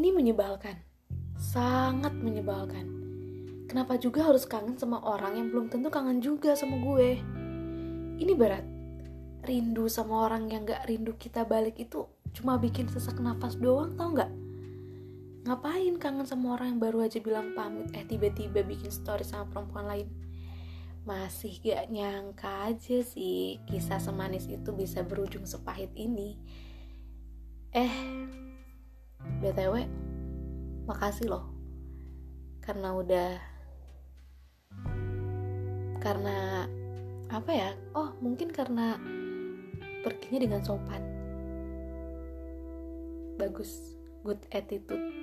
menyebalkan. Sangat menyebalkan. Kenapa juga harus kangen sama orang yang belum tentu kangen juga sama gue? Ini berat. Rindu sama orang yang gak rindu kita balik itu cuma bikin sesak nafas doang tau gak? Ngapain kangen sama orang yang baru aja bilang pamit eh tiba-tiba bikin story sama perempuan lain? Masih gak nyangka aja sih kisah semanis itu bisa berujung sepahit ini. Eh, BTW, makasih loh. Karena udah karena apa ya? Oh, mungkin karena perginya dengan sopan. Bagus, good attitude